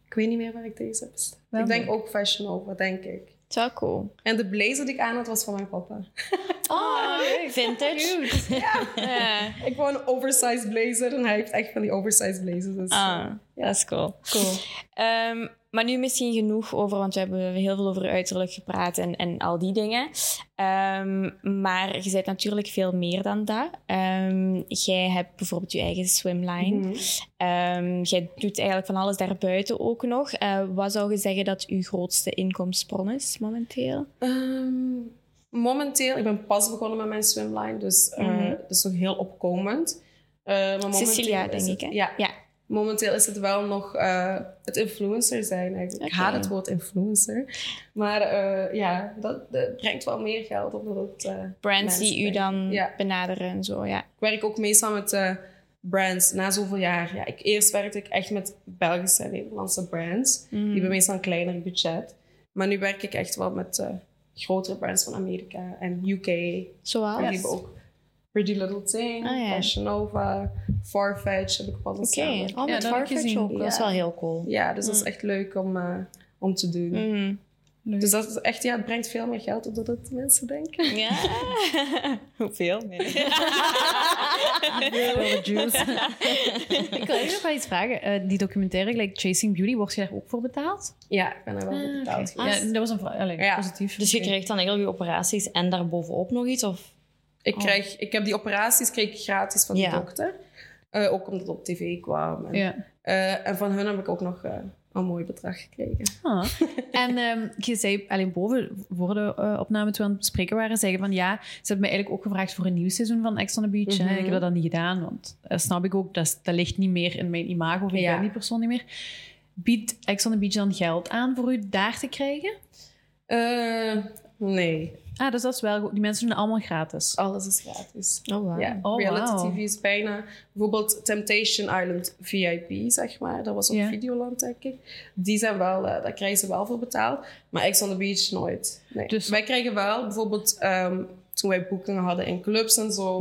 Ik weet niet meer waar ik deze heb besteld. Wel ik denk ook Fashion Nova, denk ik. Wel cool. En de blazer die ik aan had, was van mijn papa. Oh, vintage. Ja. Ik wou een oversized blazer en hij heeft echt van die oversized blazers. Dus, Ah, eh, dat is cool. cool. Ehm, maar nu misschien genoeg over, want we hebben heel veel over uiterlijk gepraat en, en al die dingen. Ehm, maar je bent natuurlijk veel meer dan dat. Ehm, jij hebt bijvoorbeeld je eigen swimline. Mhm. Ehm, jij doet eigenlijk van alles daarbuiten ook nog. Eh, wat zou je zeggen dat uw grootste inkomstenbron is momenteel? Momenteel, ik ben pas begonnen met mijn swimline, dus eh, Mhm. dat is nog heel opkomend. Eh, maar Cecilia, denk het- ik, hè? Ja, Ja. Momenteel is het wel nog eh, het influencer zijn eigenlijk. Ik haat het woord influencer. Maar eh, ja, dat, dat brengt wel meer geld op. Dat het, eh, Brands die u dan Ja. benaderen en zo, ja. Ik werk ook meestal met brands na zoveel jaar. Ja, ik, eerst werkte ik echt met Belgische en Nederlandse brands. Die hebben meestal een kleiner budget. Maar nu werk ik echt wel met grotere brands van Amerika en UK. Zoals? Die hebben ook Pretty Little Thing, Ah, ja. Fashion Nova, Farfetch heb ik eens Oké. samen. Oh, Ja, met dat heb ik Farfetch gezien. ook. Dat is wel heel cool. Ja, dus dat is echt leuk om, eh, om te doen. Mhm. Dus dat is echt, ja, het brengt veel meer geld op dan dat mensen denken. Ja. Hoeveel? Nee. Ik wil je nog wel iets vragen. Eh, die documentaire, like Chasing Beauty, word je daar ook voor betaald? Ja, ik ben er wel voor betaald geweest. Ja, dat was een vraag. Allee, Ja. positief. Dus je krijgt dan eigenlijk je operaties en daarbovenop nog iets? Of? Ik, krijg, ik heb die operaties kreeg ik gratis van de dokter. Eh, ook omdat het op tv kwam. En, Ja. eh, en van hun heb ik ook nog eh, een mooi bedrag gekregen. Ah. En ehm, je zei alleen boven, voor de opname toen we aan het bespreken waren, zeggen van ja, ze hebben me eigenlijk ook gevraagd voor een nieuw seizoen van Ex on the Beach. Mhm. Ik heb dat dan niet gedaan, want dat snap ik ook, dat, dat ligt niet meer in mijn imago, of ik Ja. ben die persoon niet meer. Biedt Ex on the Beach dan geld aan voor u daar te krijgen? Nee, Ah, dus dat is wel goed. Die mensen doen het allemaal gratis. alles is gratis. Oh, wow. Ja, Oh, reality wauw. TV is bijna... Bijvoorbeeld Temptation Island VIP, zeg maar. Dat was op. Videoland, denk ik. Die zijn wel... eh, daar krijgen ze wel voor betaald. Maar Ex on the Beach nooit. Nee. Dus- Wij kregen wel... Bijvoorbeeld ehm, toen wij boekingen hadden in clubs en zo...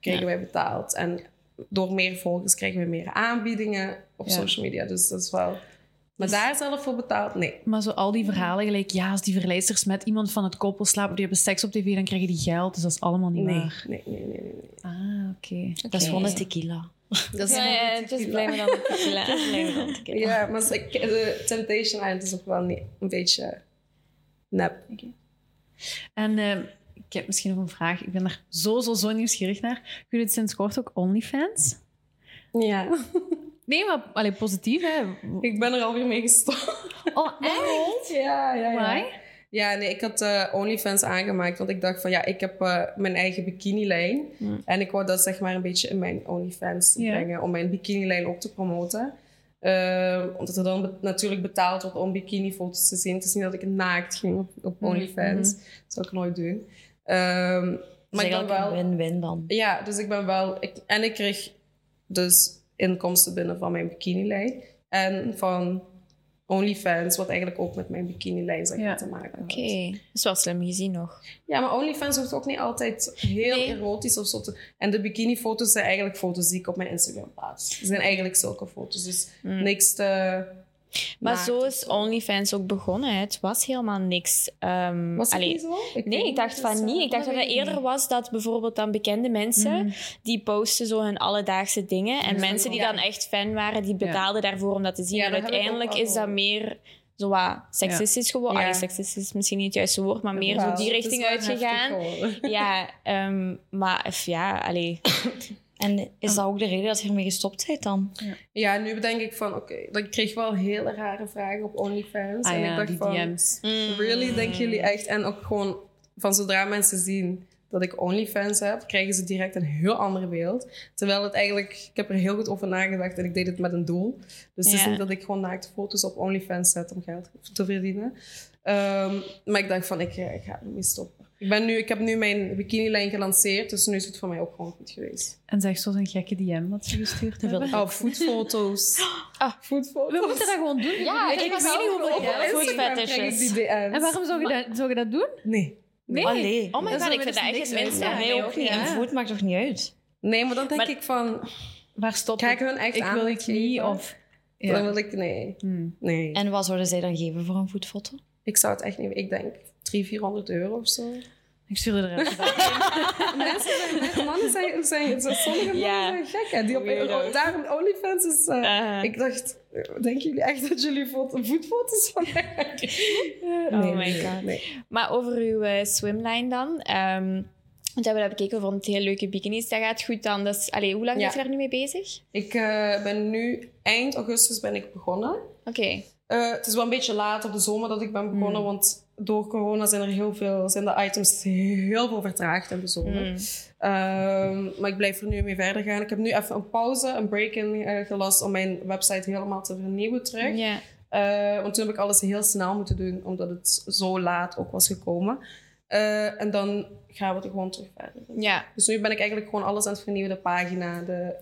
Kregen wij betaald. En door meer volgers kregen we meer aanbiedingen op social media. Dus dat is wel... Maar daar zelf voor betaald? Nee. Maar zo al die verhalen, gelijk, ja, als die verleidsters met iemand van het koppel slapen, die hebben seks op tv, dan krijgen die geld. Dus dat is allemaal niet Nee, waar. nee, nee, nee. nee, nee. Ah, oké. Dat is gewoon een tequila. Dat is Ja, ja, het is blij me dan op tequila. Ja, maar ze- de Temptation Island is ook wel niet- een beetje nep. En ehm, ik heb misschien nog een vraag. Ik ben er zo, zo, zo nieuwsgierig naar. Jullie het sinds kort ook OnlyFans? Ja. Nee, maar allee, positief, hè? Ik ben er alweer mee gestopt. Oh, echt? Ja, ja, ja. Why? Ja, nee, ik had eh, OnlyFans aangemaakt, want ik dacht van ja, ik heb eh, mijn eigen bikinilijn. En ik wou dat zeg maar een beetje in mijn OnlyFans brengen, om mijn bikinilijn ook te promoten. Eh, omdat er dan be- natuurlijk betaald wordt om bikinifoto's te zien. Het is niet dat ik naakt ging op, op OnlyFans. Dat zou ik nooit doen. Ehm, maar ik ben wel... een win-win dan. Ja, dus ik ben wel... Ik, en ik kreeg dus inkomsten binnen van mijn bikinilijn. En van OnlyFans, wat eigenlijk ook met mijn bikinilijn zeg maar, Ja. te maken had. Oké, dat is wel slim gezien nog. Ja, maar OnlyFans hoeft ook niet altijd heel Nee. erotisch of zo te... En de bikinifoto's zijn eigenlijk foto's die ik op mijn Instagram plaats. Ze zijn eigenlijk zulke foto's, dus niks te... Maar zo is OnlyFans ook begonnen. hè. Het was helemaal niks. ehm, Was het allee, niet zo? Nee, ik dacht niet, van dus, niet. eh, Ik dacht dat het eerder niet. was dat bijvoorbeeld dan bekende mensen Mhm. die posten zo hun alledaagse dingen. En mensen die dan echt fan waren, die betaalden daarvoor om dat te zien. En uiteindelijk is dat meer zo wat seksistisch geworden. Ja. Seksistisch is misschien niet het juiste woord, maar meer zo die richting uitgegaan. Ja, ehm, maar ja, allee. En is dat ook de reden dat je ermee gestopt bent dan? Ja, nu bedenk ik van, oké, dat ik kreeg wel hele rare vragen op OnlyFans. Ah en ik dacht die van, DM's. really, denken jullie echt? En ook gewoon, van zodra mensen zien dat ik OnlyFans heb, krijgen ze direct een heel ander beeld. Terwijl het eigenlijk, ik heb er heel goed over nagedacht en ik deed het met een doel. Dus het is Ja. niet dat ik gewoon naakte foto's op OnlyFans zet om geld te verdienen. Ehm, maar ik dacht van, ik, eh, ik ga ermee stoppen. Ik, ben nu, ik heb nu mijn bikinilijn gelanceerd, dus nu is het voor mij ook gewoon goed geweest. En zeg zo zo'n gekke DM dat ze gestuurd hebben. Oh, foodfoto's. Ah. Foodfoto's. We moeten dat gewoon doen. Ja, ik, Ik weet niet hoeveel op geld Instagram food krijg ik fetishes. die DM's. En waarom zou je dat, zou je dat doen? Nee. Nee. Allee. Oh my god, ik vind dat echt aan mij mij ook niet. ja. En voet maakt toch niet uit? Nee, maar dan denk Maar- ik van, Waar het? ik hun echt Ik wil niet of... Dan Ja. wil ik, nee. Hmm. Nee. En wat zouden zij dan geven voor een voetfoto? Ik zou het echt niet, ik denk 300, 400 euro of zo. Ik stuurde eruit. Mensen zijn, mannen zijn, zijn, zijn sommige mannen Ja. zijn gek. Hè? Die op, Weirdo's. daarom OnlyFans is... eh, Uh-huh. Ik dacht, denken jullie echt dat jullie foto, voetfoto's van mij maken? Eh, Oh my god. Nee. Maar over uw eh, swimline dan. ehm, want we hebben dat bekeken, we vonden het heel leuke bikinis. Dat gaat goed dan. Dat is, allee, hoe lang Ja. je daar nu mee bezig? Ik ben nu, eind augustus ben ik begonnen. Oké. Eh, het is wel een beetje laat op de zomer dat ik ben begonnen, want door corona zijn er heel veel, zijn de items heel veel vertraagd in de zomer. Mm. Ehm, maar ik blijf er nu mee verder gaan. Ik heb nu even een pauze, een break-in eh, gelast om mijn website helemaal te vernieuwen terug. Eh, want toen heb ik alles heel snel moeten doen, omdat het zo laat ook was gekomen. Eh, en dan gaan we er gewoon terug verder. ja. Dus nu ben ik eigenlijk gewoon alles aan het vernieuwen, de pagina, de...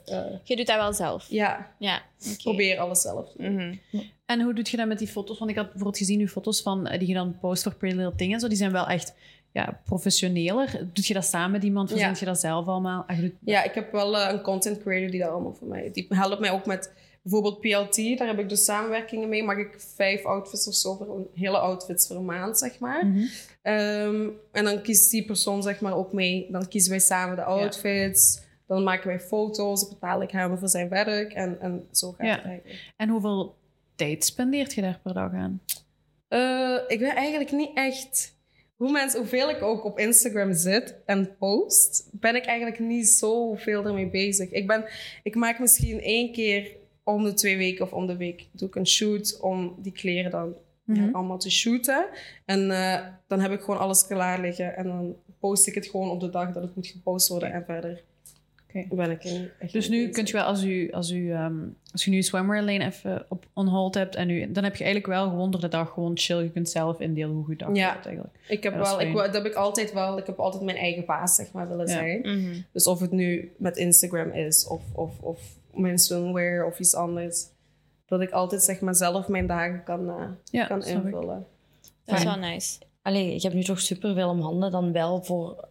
Je doet dat wel zelf? ja, Ja. Probeer alles zelf te doen. Mhm. En hoe doe je dat met die foto's? Want ik had bijvoorbeeld gezien uw foto's van, eh, die je dan post voor Pretty Little Thing en zo. Die zijn wel echt ja, professioneler. Doe je dat samen met iemand? Verzint Ja. je dat zelf allemaal? Ah, doet- Ja, ik heb wel eh, een content creator die dat allemaal voor mij... Die helpt mij ook met bijvoorbeeld PLT. Daar heb ik dus samenwerkingen mee. Mag ik vijf outfits of zo voor een hele outfits voor een maand, zeg maar. Mhm. Ehm, en dan kiest die persoon zeg maar ook mee. Dan kiezen wij samen de outfits. Dan maken wij foto's. Dan betaal ik hem voor zijn werk. En, en zo gaat Ja. het eigenlijk. En hoeveel tijd spendeert je daar per dag aan? Eh, ik ben eigenlijk niet echt... Hoe mensen, hoeveel ik ook op Instagram zit en post, ben ik eigenlijk niet zoveel ermee bezig. Ik, ben, ik maak misschien één keer om de twee weken of om de week doe ik een shoot om die kleren dan Mhm. allemaal te shooten. En eh, dan heb ik gewoon alles klaar liggen en dan post ik het gewoon op de dag dat het moet gepost worden en verder Oké. ben ik er Dus nu kunt je wel, als, u, als, u, ehm, als je nu je swimwear lane even op on hold hebt, en u, dan heb je eigenlijk wel gewoon door de dag gewoon chill. Je kunt zelf indelen hoe je dag Ja. gaat eigenlijk. Ik heb Ja, wel, ik, dat heb ik altijd wel, ik heb altijd mijn eigen baas zeg maar willen Ja. zijn. Mhm. Dus of het nu met Instagram is of, of, of mijn swimwear of iets anders. Dat ik altijd zeg maar zelf mijn dagen kan, eh, Ja, kan ik. invullen. Dat is wel nice. Allee, je hebt nu toch superveel om handen dan wel voor...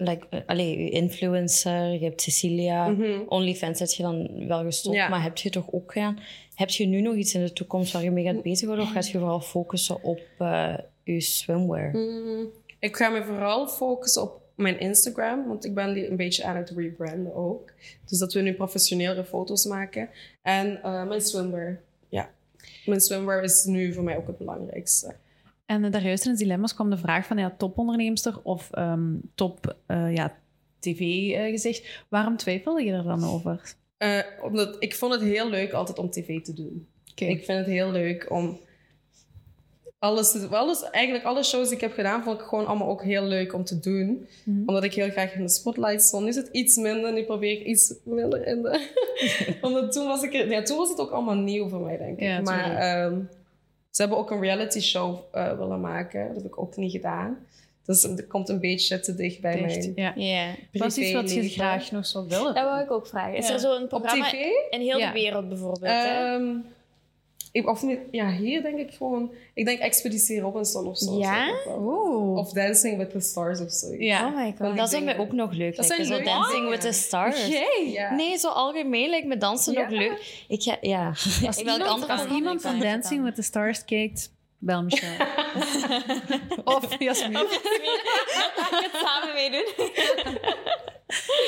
Like, eh, allee, je influencer, je hebt Cecilia. Mhm. OnlyFans heb je dan wel gestopt, Ja. maar heb je toch ook gedaan? Heb je nu nog iets in de toekomst waar je mee gaat bezighouden? Of gaat je vooral focussen op eh, je swimwear? Mm, ik ga me vooral focussen op mijn Instagram, want ik ben een beetje aan het rebranden ook. Dus dat we nu professionele foto's maken. En eh, mijn swimwear, ja. Mijn swimwear is nu voor mij ook het belangrijkste. En eh, daar juist in het dilemma's kwam de vraag van ja, toponderneemster of ehm, top eh, ja, tv-gezicht. Waarom twijfelde je er dan over? Eh, omdat ik vond het heel leuk altijd om tv te doen. Ik vind het heel leuk om alles, alles, eigenlijk alle shows die ik heb gedaan, vond ik gewoon allemaal ook heel leuk om te doen. Mhm. Omdat ik heel graag in de spotlight stond. Nu is het iets minder, nu probeer ik iets minder in de... Omdat toen was, ik ja, toen was het ook allemaal nieuw voor mij, denk ik. Ja, maar ze hebben ook een reality show eh, willen maken. Dat heb ik ook niet gedaan. Dus het komt een beetje te dicht bij mijn ja. Ja. Wat is iets wat je graag nog zou willen? Dat wou ik ook vragen. Is Ja. er zo'n Op programma tv? in heel Ja. de wereld bijvoorbeeld? hè? Ik, of niet, ja, hier denk ik gewoon... Ik denk Expeditie Robinson of zo. Ja? Of Dancing with the Stars of zo. Ja. Oh my god. Dat zou mij ook nog leuk Dat lijken. zijn Zo Dancing with the Stars. Nee, zo algemeen lijkt me dansen Ja? nog leuk. Ik ga, ja. Als Welk iemand, ander als iemand van Dancing dan? with the Stars kijkt, bel Michelle. of Jasmin. Ga ik het samen meedoen?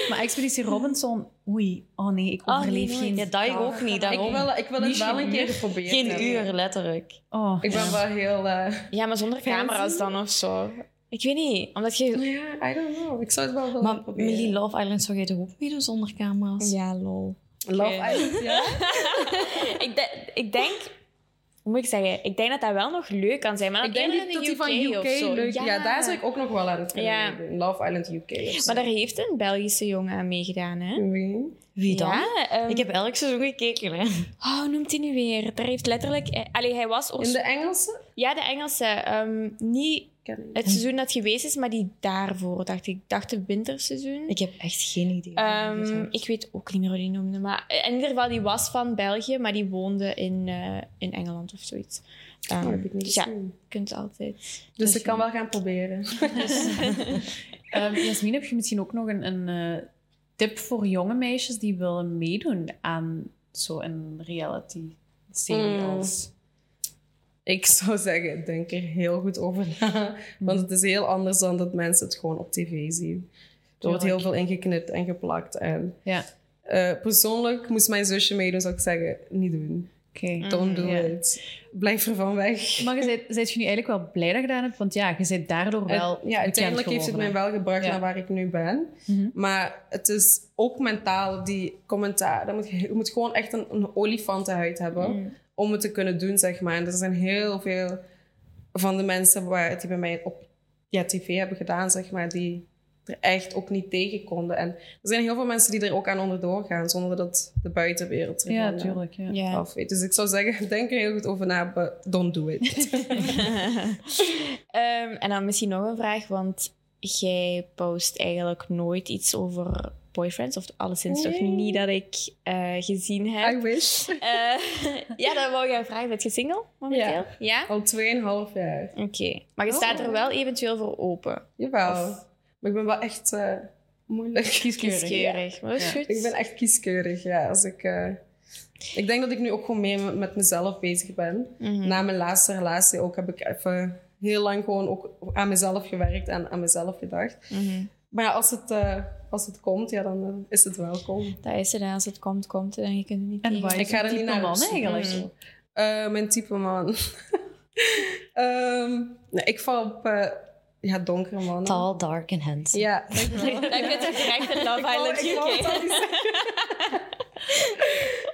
Maar Expeditie Robinson, oei, oh nee, ik Oh, overleef nee, geen Ja, dat ik ook niet. Ik Daarom. wil, ik wil het wel een keer geprobeerd Geen hebben. uur, letterlijk. Oh, Ik ben wel heel... eh, Ja, maar zonder camera's dan of zo. Ik weet niet, omdat je... ja, I don't know. Ik zou het wel willen Maar proberen. Millie Love Island zou jij toch ook meedoen zonder camera's? Ja, lol. Love Island, ja? ik, de- ik denk... Hoe moet ik zeggen? Ik denk dat dat wel nog leuk kan zijn. Maar Ik dan denk niet dat de die van UK, UK of zo. leuk... Ja. daar zou ik ook nog wel aan het kunnen Ja. Love Island UK. Maar daar heeft een Belgische jongen aan meegedaan, hè? Wie? Wie dan? Ja, ehm, Ik heb elk seizoen gekeken. Hè. Oh, noemt hij nu weer? Daar heeft letterlijk... eh, Allee, hij was... In de Engelse? Ja, de Engelse. ehm, niet Ken het seizoen dat geweest is, maar die daarvoor, dacht ik. Ik dacht het winterseizoen. Ik heb echt geen idee. Ehm, ik weet ook niet meer hoe die noemde. Maar in ieder geval, die was van België, maar die woonde in, eh, in Engeland of zoiets. Ehm, Oh, heb ik niet dus ja, kunt altijd. Dus ik kan wel gaan proberen. Ehm, Jasmin, heb je misschien ook nog een, een eh, tip voor jonge meisjes die willen meedoen aan zo'n reality-serie Mm. als... Ik zou zeggen, denk er heel goed over na. Want het is heel anders dan dat mensen het gewoon op tv zien. Er wordt heel veel ingeknipt en geplakt. En, Ja, eh, persoonlijk moest mijn zusje meedoen, zou ik zeggen, niet doen. oké. Don't do Ja. it. Blijf er van weg. Maar je je nu eigenlijk wel blij dat je gedaan hebt? Want ja, je bent daardoor wel Het- ja, uiteindelijk heeft het mij wel gebracht Ja. naar waar ik nu ben. Mhm. Maar het is ook mentaal, die commentaar. Dan moet je, je moet gewoon echt een, een olifantenhuid hebben Mm. Om het te kunnen doen, zeg maar. En er zijn heel veel van de mensen waar, die bij mij op ja, tv hebben gedaan, zeg maar, die er echt ook niet tegen konden. En er zijn heel veel mensen die er ook aan onderdoor gaan, zonder dat de buitenwereld ervan Ja, eh, tuurlijk. Ja. Ja. af weet. Dus ik zou zeggen, denk er heel goed over na, but don't do it. Ehm, en dan misschien nog een vraag, want jij post eigenlijk nooit iets over boyfriends, of alleszins toch Nee. niet dat ik eh, gezien heb. I wish. Eh, ja, dan wou ik jou vragen, ben je single momenteel? Ja. Ja? Al 2,5 jaar. Oké. Maar je staat er wel eventueel voor open. Jawel. Of- Maar ik ben wel echt eh, moeilijk. Kieskeurig. Kieskeurig. Maar dat is Ja. goed. Ik ben echt kieskeurig, ja. Als ik, ik denk dat ik nu ook gewoon meer met- mezelf bezig ben. Mhm. Na mijn laatste relatie ook heb ik even heel lang gewoon ook aan mezelf gewerkt en aan mezelf gedacht. Mhm. Maar ja, als het, als het komt, ja, dan eh, is het welkom. Dat is het, hè. als het komt, komt het en je kunt het niet En wat Ik ga het er niet naar man eigenlijk? Mm. Eh, mijn type man. Ehm, nee, ik val op eh, ja, donkere mannen. Tall, dark en handsome. Ja, dankjewel. Dan kun je toch direct in Love Ik Island ik UK. het al niet zeggen.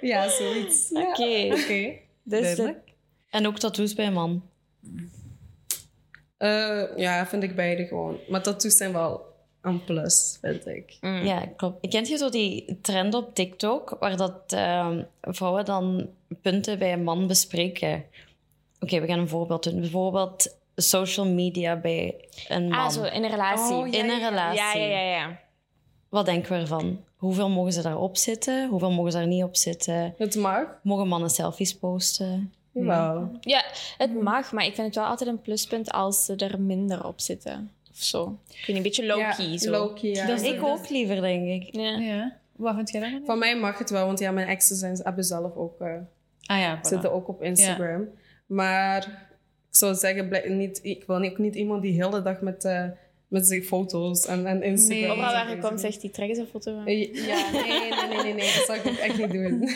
ja, zoiets. Ja. Oké. Oké. Dus Duidelijk. En ook tattoos bij een man. Eh, ja, vind ik beide gewoon. Maar tattoos zijn wel een plus, vind ik. Mm. Ja, klopt. Kent je zo die trend op TikTok waar dat ehm, vrouwen dan punten bij een man bespreken? Oké, we gaan een voorbeeld doen. Bijvoorbeeld social media bij een man. Ah, zo, in een relatie. Oh, ja, In een relatie. ja, ja, ja, ja. Wat denken we ervan? Hoeveel mogen ze daarop zitten? Hoeveel mogen ze daar niet op zitten? Het mag. Mogen mannen selfies posten? Jawel. Ja, het mag, maar ik vind het wel altijd een pluspunt als ze er minder op zitten. Of zo. Ik vind een beetje low-key. Ja, zo. low-key, ja. Dat is- Ik ook liever, denk ik. Ja. Ja. Wat vind jij daarvan? Van mij mag het wel, want ja, mijn exen zijn, hebben zelf ook, eh, Ah ja, voilà. zitten ook op Instagram. Maar ik zou zeggen, niet, ik wil niet, ook niet iemand die heel de dag met, eh, met zijn foto's en, en Instagram... Nee. Overal waar je komt, zegt hij, trek eens een foto van. Eh, Ja, nee, nee, nee, nee, nee, dat zou ik ook echt niet doen.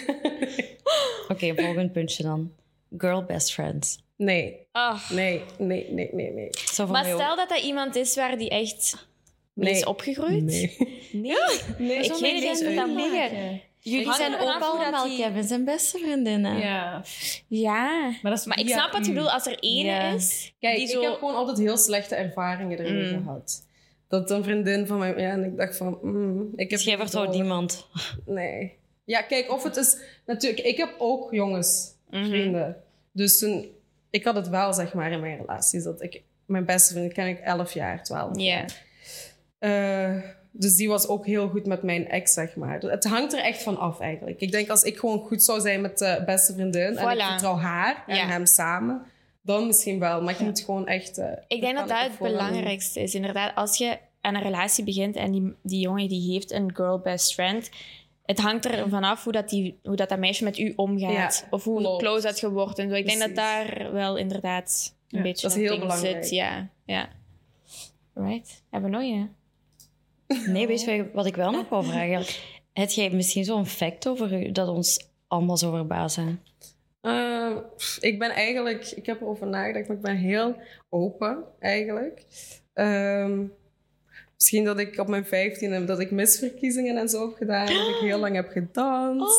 Oké, volgend puntje dan. Girl best friends. Nee, Ah. nee, nee, nee, nee, nee. Maar stel dat dat iemand is waar die echt mee is opgegroeid. Nee. Nee? Nee, ik geen idee liggen. Jullie zijn ook allemaal die- Kevin zijn beste vriendinnen. Ja. Ja. Maar, dat is Maar ik snap wat je u. bedoelt. Als er één Ja. is Kijk, die ik zo... heb gewoon altijd heel slechte ervaringen erin Mm. gehad. Dat een vriendin van mij... Ja, en ik dacht van... mm, ik heb Dus jij vertrouwt niemand. Nee. Ja, kijk, of het is... Natuurlijk, ik heb ook jongens, Mhm. vrienden. Dus toen... Ik had het wel, zeg maar, in mijn relaties. Dat ik... Mijn beste vriend ken ik 11 jaar, 12 Ja. jaar. Eh, dus die was ook heel goed met mijn ex, zeg maar. Het hangt er echt van af, eigenlijk. Ik denk als ik gewoon goed zou zijn met de beste vriendin... en ik vertrouw haar en Ja. hem samen... dan misschien wel. Maar je moet gewoon echt... eh, Ik denk dat dat het belangrijkste is. Inderdaad, als je aan een relatie begint en die, die jongen die heeft een girl best friend, het hangt er vanaf hoe dat, die, hoe dat, dat meisje met u omgaat. Ja, of hoe klopt. close dat je wordt. En zo. Ik denk dat daar wel inderdaad een Ja, beetje dat is heel belangrijk. zit. Ja, ja. Right. Hebben we nog een? Nee, weet je wat ik wel nog wil vragen? Heb jij misschien zo'n fact over u dat ons allemaal zo verbazen? Eh, pff, ik ben eigenlijk, ik heb erover nagedacht, maar ik ben heel open eigenlijk. Ehm, misschien dat ik op mijn 15 dat ik misverkiezingen en zo heb gedaan, dat ik heel lang heb gedanst.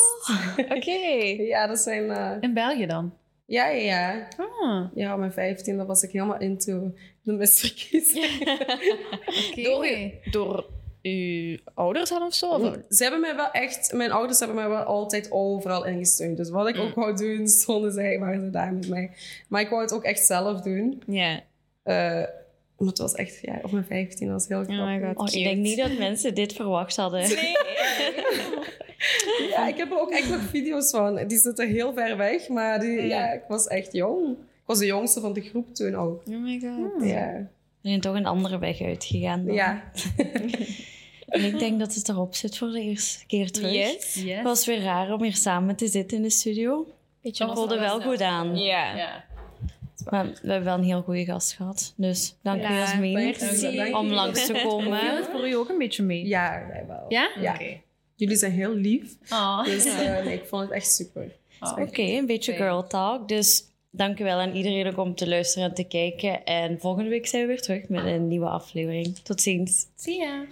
Oké. Ja, dat zijn. eh, In België dan? ja, ja, ja. Ah, Ja, op mijn 15 was ik helemaal into de misverkiezingen. oké. Door, u- door uw ouders dan of zo? Of- Ze hebben mij wel echt, mijn ouders hebben mij wel altijd overal in gesteund. Dus wat ik ook wou doen, stonden zij, waren ze daar met mij. Maar ik wou het ook echt zelf doen. Ja. Eh, maar het was echt, ja, op mijn 15 was heel Oh my grappig. god. Oh, ik denk niet dat mensen dit verwacht hadden. ja, ik heb er ook echt nog video's van. Die zitten heel ver weg, maar die, ja, ik was echt jong. Ik was de jongste van de groep toen ook. Oh my god. Ja. We zijn toch een andere weg uitgegaan. dan. ja. En ik denk dat het erop zit voor de eerste keer terug. Yes. Het Yes. was weer raar om hier samen te zitten in de studio. Beetje Het voelde wel goed aan. Ja. Ja. Maar we hebben wel een heel goede gast gehad. Dus dank u Ja, Jasmin om langs te Viel komen. het voor u ook een beetje mee? Ja, wij wel. Ja? Jullie zijn heel lief. Ah. Dus eh, nee, ik vond het echt super. Ah. Oké, een beetje girl talk. Dus dank u wel aan iedereen ook om te luisteren en te kijken. En volgende week zijn we weer terug met een nieuwe aflevering. Tot ziens. Zie ya. Yeah,